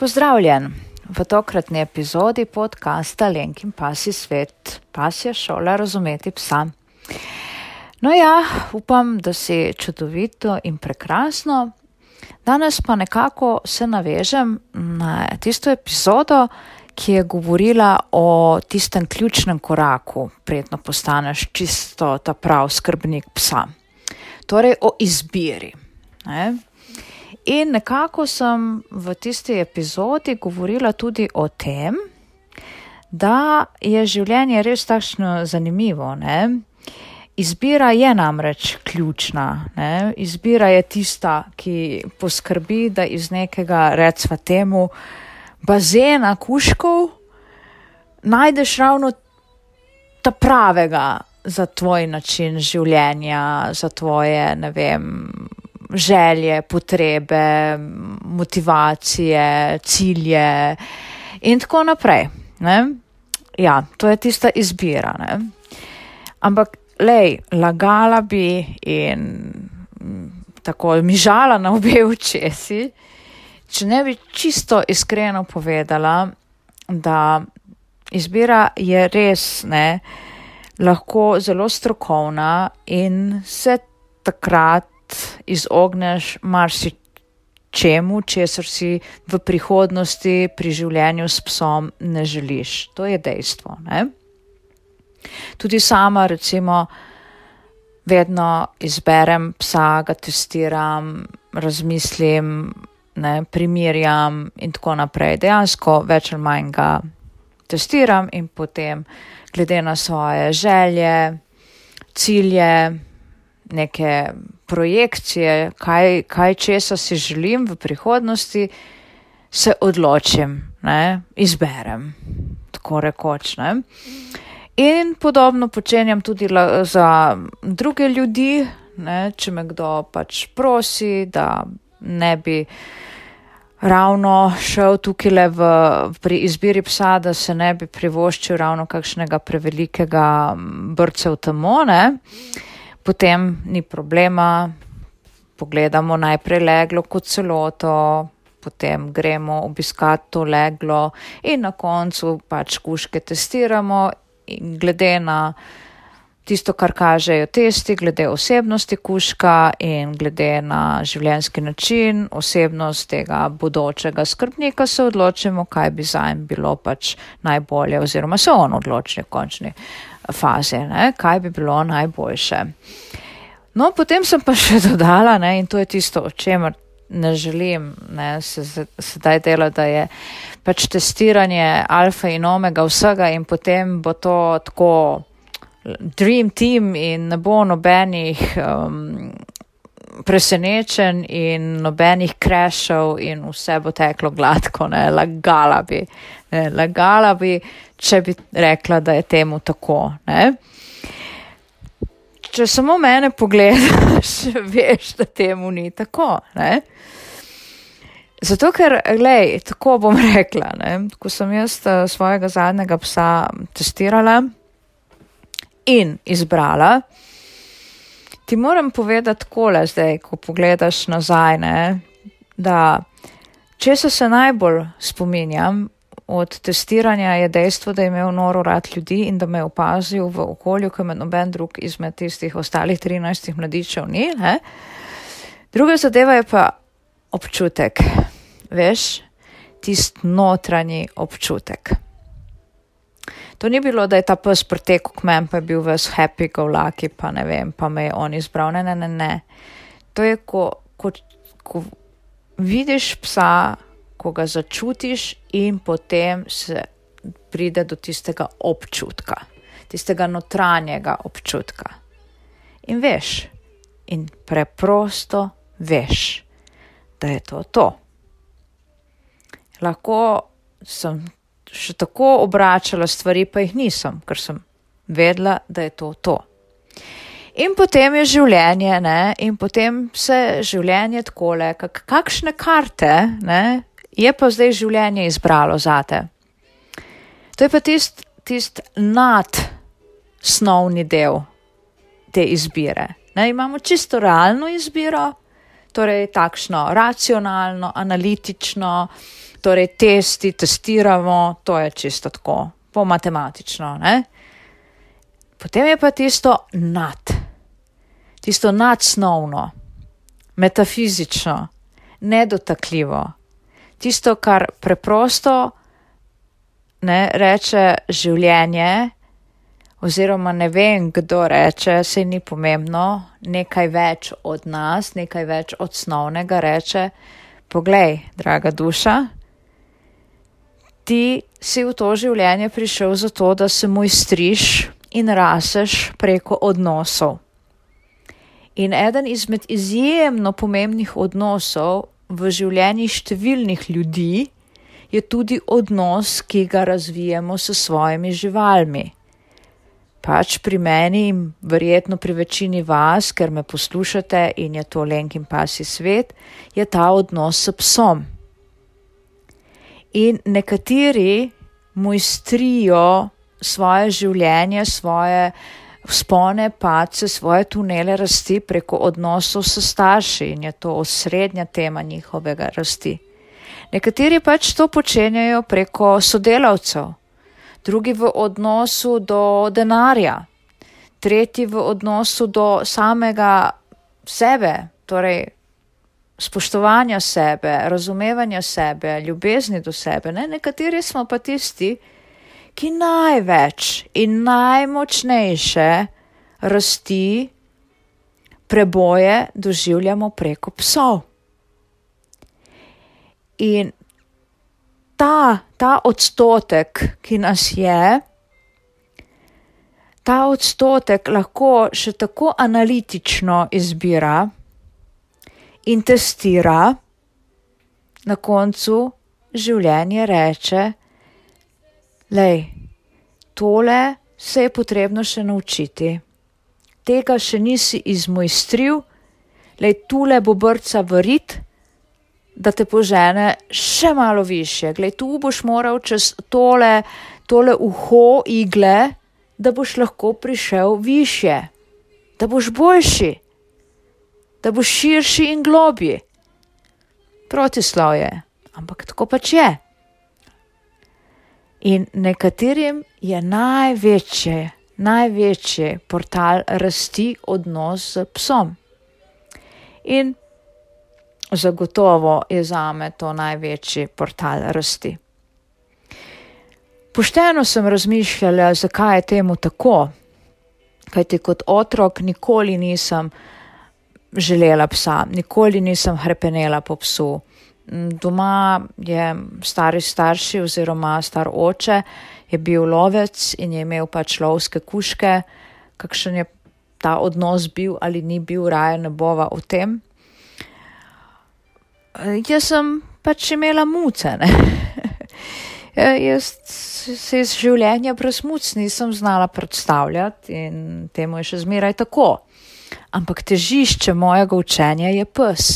Pozdravljen v tokratni epizodi podcasta Lenkin Pasi svet, pasja šola razumeti psa. No ja, upam, da si čudovito in prekrasno. Danes pa nekako se navežem na tisto epizodo, ki je govorila o tistem ključnem koraku, predno postaneš čisto ta prav skrbnik psa. Torej o izbiri. Ne? In nekako sem v tisti epizodi govorila tudi o tem, da je življenje res takšno zanimivo. Ne? Izbira je namreč ključna. Ne? Izbira je tista, ki poskrbi, da iz nekega, recimo temu, bazena kuškov najdeš ravno ta pravega za tvoj način življenja, za tvoje, ne vem, želje, potrebe, motivacije, cilje in tako naprej. Ne? Ja, to je tista izbira. Ne? Ampak, lej, lagala bi in tako mižala na obe očesi, če ne bi čisto iskreno povedala, da izbira je res ne, lahko zelo strokovna in se takrat izogneš marsičemu, česar si v prihodnosti pri življenju s psom ne želiš. To je dejstvo. Ne? Tudi sama, recimo, vedno izberem psa, ga testiram, razmislim, ne, primerjam in tako naprej. Dejansko več ali manj ga testiram in potem, glede na svoje želje, cilje, neke projekcije, kaj, kaj česa si želim v prihodnosti, se odločim, ne, izberem, tako rekoč. Ne. In podobno počenjam tudi la, za druge ljudi, ne, če me kdo pač prosi, da ne bi ravno šel tukaj le v, pri izbiri psa, da se ne bi privoščil ravno kakšnega prevelikega brca v temone. Uh, potem ni problema, pogledamo najprej leglo kot celoto, potem gremo obiskati to leglo in na koncu pač kuške testiramo in glede na tisto, kar kažejo testi, glede osebnosti kuška in glede na življenski način, osebnost tega bodočega skrbnika se odločimo, kaj bi za en bilo pač najbolje oziroma se on odloči končni fazi, ne, kaj bi bilo najboljše. No, potem sem pa še dodala, ne, in to je tisto, o čemer ne želim ne, se sedaj delati, da je pač testiranje alfa in omega vsega in potem bo to tako dream team in ne bo nobenih um, presenečen in nobenih krešov in vse bo teklo gladko, ne, lagala bi, ne, lagala bi, če bi rekla, da je temu tako, ne. Če samo mene pogledaš, veš, da temu ni tako, ne. Zato, ker, glej, tako bom rekla, ne, ko sem jaz uh, svojega zadnjega psa testirala in izbrala, ti moram povedati kole zdaj, ko pogledaš nazaj, ne, da če se se najbolj spominjam od testiranja, je dejstvo, da je imel noro rad ljudi in da me je opazil v okolju, ko me noben drug izmed tistih ostalih 13 mladičev ni. Ne. Druga zadeva je pa občutek, veš, tist notranji občutek. To ni bilo, da je ta pes pretekel k meni, pa je bil ves happy, go lucky, pa ne vem, pa me je on izbral. Ne, ne, ne, ne. To je, ko, ko, ko vidiš psa, ko ga začutiš in potem se pride do tistega občutka, tistega notranjega občutka. In veš, in preprosto veš, da je to to. Lahko sem še tako obračala stvari, pa jih nisem, ker sem vedela, da je to to. In potem je življenje, ne? in potem se življenje takole, kak, kakšne karte ne? je pa zdaj življenje izbralo zate. To je pa tist, tist nadsnovni del te izbire. Ne? Imamo čisto realno izbiro, torej takšno racionalno, analitično, torej testi, testiramo, to je čisto tako, po matematično. Ne? Potem je pa tisto nad, tisto nadsnovno, metafizično, nedotakljivo, tisto, kar preprosto ne, reče življenje, oziroma ne vem, kdo reče, se ni pomembno, nekaj več od nas, nekaj več od osnovnega reče, poglej, draga duša, ti si v to življenje prišel zato, da se mu istriš in raseš preko odnosov. In eden izmed izjemno pomembnih odnosov v življenju številnih ljudi je tudi odnos, ki ga razvijamo s svojimi živalmi pač pri meni in verjetno pri večini vas, ker me poslušate in je to lenk in pasi svet, je ta odnos s psom. In nekateri mojstrijo svoje življenje, svoje spone, pace, svoje tunele rasti preko odnosov s starši in je to osrednja tema njihovega rasti. Nekateri pač to počenjajo preko sodelavcev drugi v odnosu do denarja, tretji v odnosu do samega sebe, torej spoštovanja sebe, razumevanja sebe, ljubezni do sebe. Ne? Nekateri smo pa tisti, ki največ in najmočnejše rasti preboje doživljamo preko psov. In ta, ta odstotek, ki nas je, ta odstotek lahko še tako analitično izbira in testira, na koncu življenje reče, lej, tole se je potrebno še naučiti, tega še nisi izmojstril, lej, tule bo brca v rit, da te požene še malo više. Glej, tu boš moral čez tole, tole uho igle, da boš lahko prišel više, da boš boljši, da boš širši in globji. Protislav je, ampak tako pač je. In nekaterim je največji, največji portal rasti odnos z psom. In zagotovo je za me to največji portal rasti. Pošteno sem razmišljala, zakaj je temu tako, kajti kot otrok nikoli nisem želela psa, nikoli nisem hrepenela po psu. Doma je stari starši oziroma star oče je bil lovec in je imel pač lovske kuške, kakšen je ta odnos bil ali ni bil, raje ne bova o tem. Eh, jaz sem pač imela muce. ja, jaz se iz življenja brez muc nisem znala predstavljati in temu je še zmeraj tako. Ampak težišče mojega učenja je pes.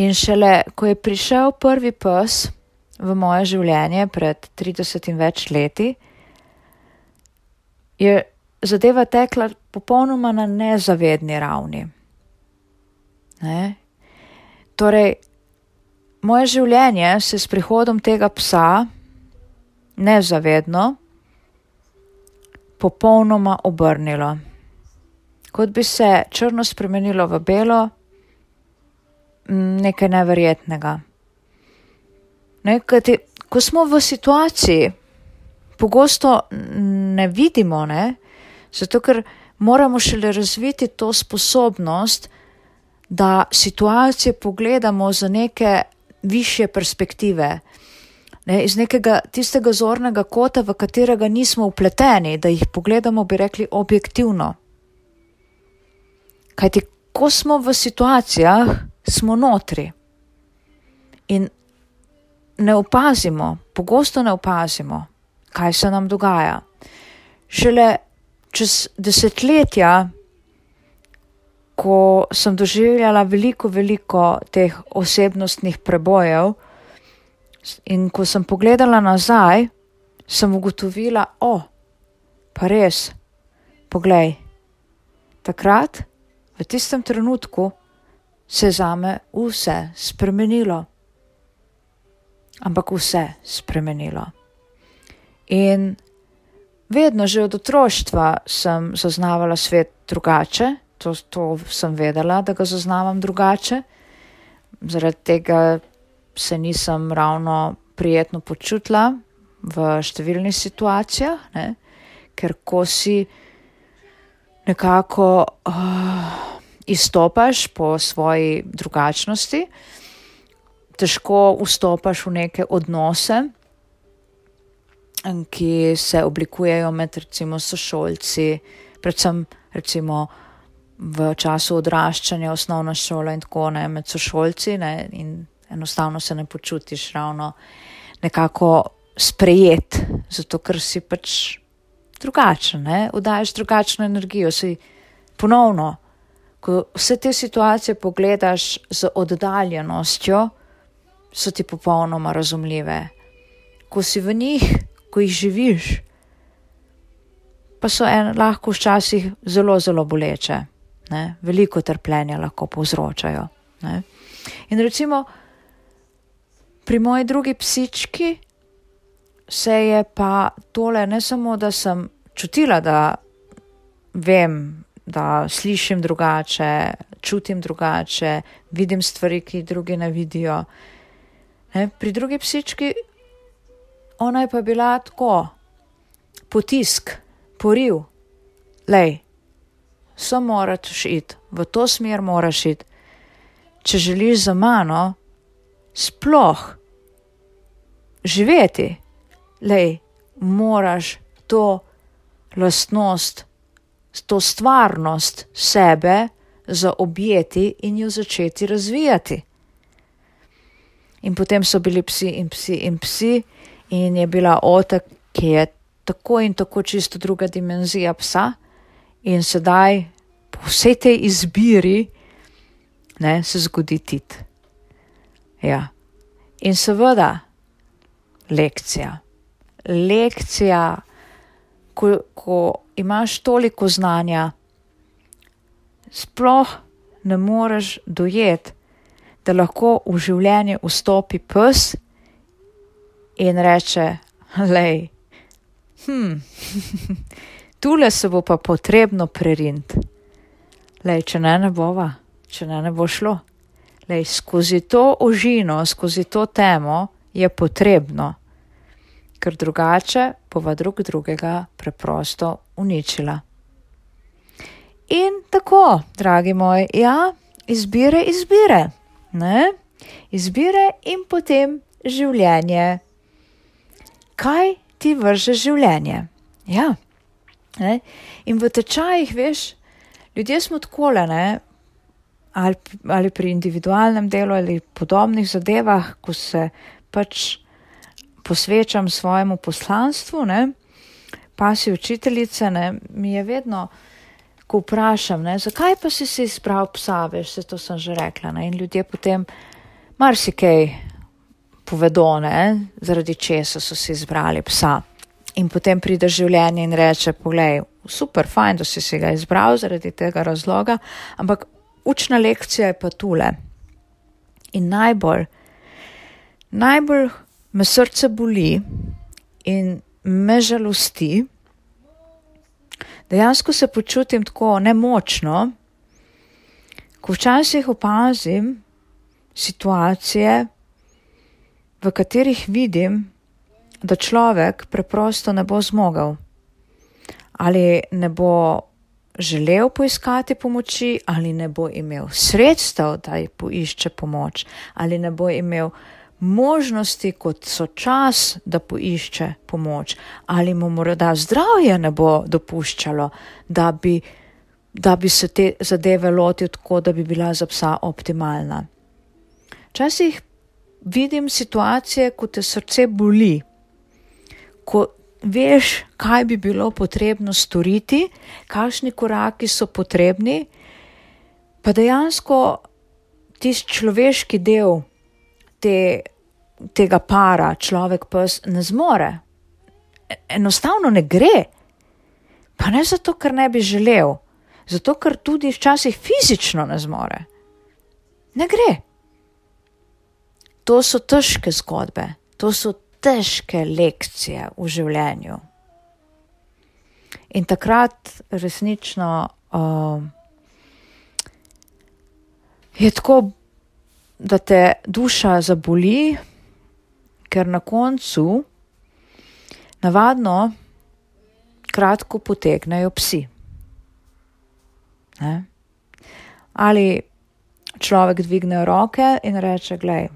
In šele, ko je prišel prvi pes v moje življenje pred 30 in več leti, je zadeva tekla popolnoma na nezavedni ravni. Ne? Torej, moje življenje se s prihodom tega psa nezavedno popolnoma obrnilo. Kot bi se črno spremenilo v belo, nekaj neverjetnega. Nekaj, ko smo v situaciji, pogosto ne vidimo, ne? zato ker moramo šele razviti to sposobnost, da situacije pogledamo z neke više perspektive, ne, iz nekega tistega zornega kota, v katerega nismo upleteni, da jih pogledamo, bi rekli, objektivno. Kajti, ko smo v situacijah, smo notri in ne opazimo, pogosto ne opazimo, kaj se nam dogaja. Šele čez desetletja ko sem doživljala veliko, veliko teh osebnostnih prebojev in ko sem pogledala nazaj, sem ugotovila, o, oh, pa res, poglej, takrat, v tistem trenutku, se je zame vse spremenilo. Ampak vse spremenilo. In vedno, že od otroštva, sem zaznavala svet drugače, to, to sem vedela, da ga zaznavam drugače. Zaradi tega se nisem ravno prijetno počutila v številnih situacijah, ne? ker ko si nekako uh, izstopaš po svoji drugačnosti, težko vstopaš v neke odnose, ki se oblikujejo med recimo sošolci, predvsem recimo v času odraščanja, osnovna šola in tako ne, med sošolci ne, in enostavno se ne počutiš ravno nekako sprejet, zato ker si pač drugačen, ne, vdajaš drugačno energijo, si ponovno, ko vse te situacije pogledaš z oddaljenostjo, so ti popolnoma razumljive. Ko si v njih, ko jih živiš, pa so en, lahko včasih zelo, zelo boleče, ne? veliko trpljenja lahko povzročajo. Ne? In recimo pri moji drugi psički se je pa tole ne samo, da sem čutila, da vem, da slišim drugače, čutim drugače, vidim stvari, ki drugi ne vidijo. Ne? Pri drugi psički ona je pa bila tako, potisk, poriv, lej, samo moraš iti, v to smer moraš iti. Če želiš za mano sploh živeti, lej, moraš to lastnost, to stvarnost sebe zaobjeti in jo začeti razvijati. In potem so bili psi in psi in psi, in je bila otek, ki je tako in tako čisto druga dimenzija psa, in sedaj po vsej tej izbiri ne, se zgodi tit. Ja. In seveda, lekcija. Lekcija, ko, ko imaš toliko znanja, sploh ne moreš dojeti, da lahko v življenje vstopi pes in reče: Lej, hm, tule se bo pa potrebno prerint. Lej, če ne, ne bova, če ne, ne bo šlo. Lej, skozi to ožino, skozi to temo je potrebno, ker drugače bova drug drugega preprosto uničila. In tako, dragi moji, ja, izbire, izbire, ne? Izbire in potem življenje kaj ti vrže življenje. Ja. Ne? In v tečajih, veš, ljudje smo tako le, ali, ali pri individualnem delu ali podobnih zadevah, ko se pač posvečam svojemu poslanstvu, ne? pa si učiteljice, ne? mi je vedno, ko vprašam, ne? zakaj pa si si izbral psa, veš, se to sem že rekla. Ne? In ljudje potem marsikaj povedo, ne, zaradi česa so si izbrali psa. In potem pride življenje in reče: Poglej, super, fajn, da si, si ga izbral zaradi tega razloga, ampak učna lekcija je pa tule. In najbolj, najbolj me srce boli in me žalosti, dejansko se počutim tako nemočno, ko včasih opazim situacije, v katerih vidim, da človek preprosto ne bo zmogel ali ne bo želel poiskati pomoči, ali ne bo imel sredstev, da ji poišče pomoč, ali ne bo imel možnosti, kot so čas, da poišče pomoč, ali mu morda zdravje ne bo dopuščalo, da bi, da bi se te zadeve lotil tako, da bi bila za psa optimalna. Včasih vidim situacije, ko te srce boli, ko veš, kaj bi bilo potrebno storiti, kakšni koraki so potrebni, pa dejansko tisti človeški del te, tega para, človek pes, ne zmore. Enostavno ne gre. Pa ne zato, ker ne bi želel, zato, ker tudi včasih fizično ne zmore. Ne gre. To so težke zgodbe, to so težke lekcije v življenju. In takrat resnično uh, je tako, da te duša zaboli, ker na koncu navadno kratko potegnejo psi. Ne? Ali človek dvigne roke in reče: Glej,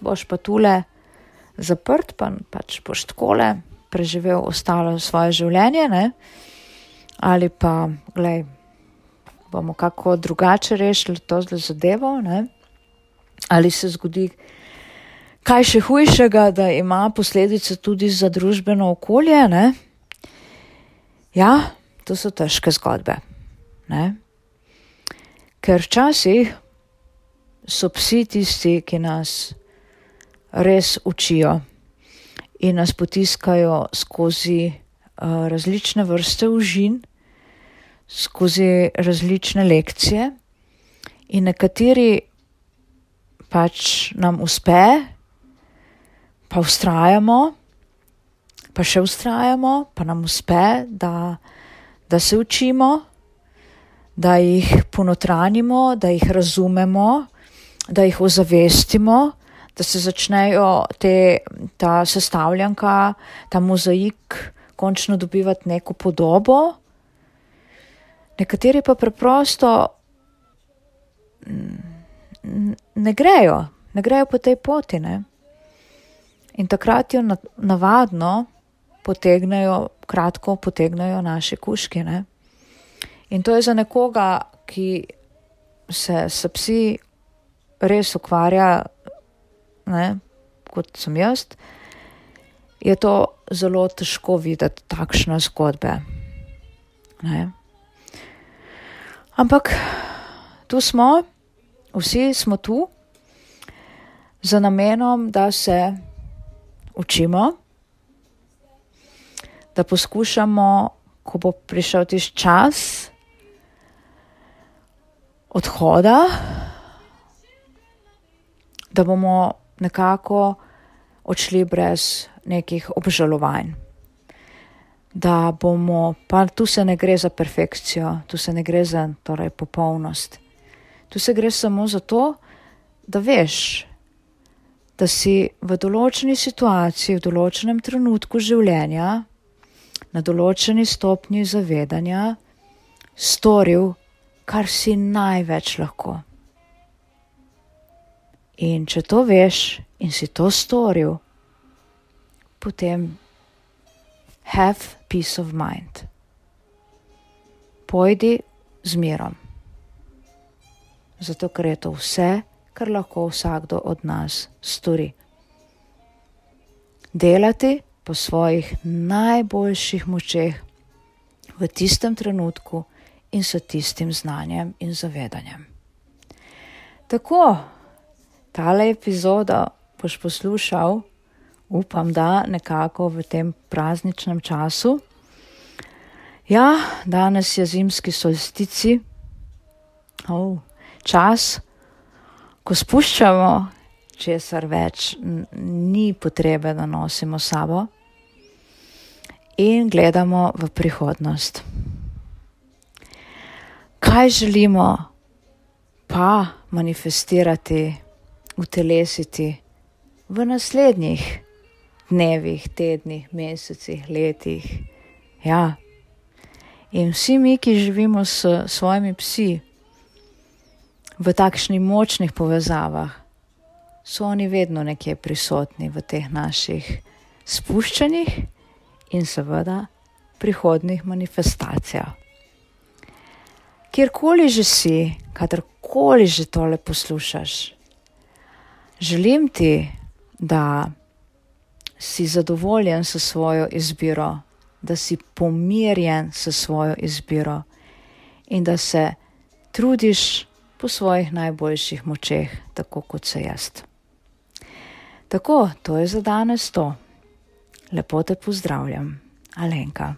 boš pa tule zaprt, pa pač boš takole preživel ostalo svoje življenje, ne? ali pa, glej, bomo kako drugače rešili to zadevo, ne? ali se zgodi kaj še hujšega, da ima posledice tudi za družbeno okolje. Ne? Ja, to so težke zgodbe. Ne? Ker včasih so psi tisti, ki nas res učijo in nas potiskajo skozi uh, različne vrste užin, skozi različne lekcije, in nekateri pač nam uspe, pa ustrajamo, pa še ustrajamo, pa nam uspe, da, da se učimo, da jih ponotranimo, da jih razumemo, da jih ozavestimo da se začnejo te, ta sestavljanka, ta mozaik končno dobivati neko podobo. Nekateri pa preprosto ne grejo, ne grejo po tej poti. Ne? In takrat jo navadno potegnejo, kratko potegnejo naše kuške. Ne? In to je za nekoga, ki se s psi res ukvarja ne, kot sem jaz, je to zelo težko videti takšne zgodbe. Ne. Ampak tu smo, vsi smo tu z namenom, da se učimo, da poskušamo, ko bo prišel tisti čas odhoda, da bomo nekako odšli brez nekih obžalovanj. Da bomo, pa tu se ne gre za perfekcijo, tu se ne gre za torej, popolnost. Tu se gre samo za to, da veš, da si v določeni situaciji, v določenem trenutku življenja, na določeni stopnji zavedanja, storil, kar si največ lahko. In če to veš in si to storil, potem have peace of mind. Pojdi z mirom. Zato, ker je to vse, kar lahko vsakdo od nas stori. Delati po svojih najboljših močeh v tistem trenutku in s tistim znanjem in zavedanjem. Tako tale epizodo boš poslušal, upam, da nekako v tem prazničnem času. Ja, danes je zimski solstici, oh, čas, ko spuščamo, česar več ni potrebe, da nosimo sabo in gledamo v prihodnost. Kaj želimo pa manifestirati? Utelesiti v naslednjih dnevih, tednih, mesecih, letih. Ja. In vsi mi, ki živimo s svojimi psi v takšnih močnih povezavah, so oni vedno nekje prisotni v teh naših spuščanjih in seveda prihodnih manifestacijah. Kjerkoli že si, kadarkoli že tole poslušaš, Želim ti, da si zadovoljen s svojo izbiro, da si pomirjen s svojo izbiro in da se trudiš po svojih najboljših močeh, tako kot se jaz. Tako, to je za danes to. Lepo te pozdravljam, Alenka.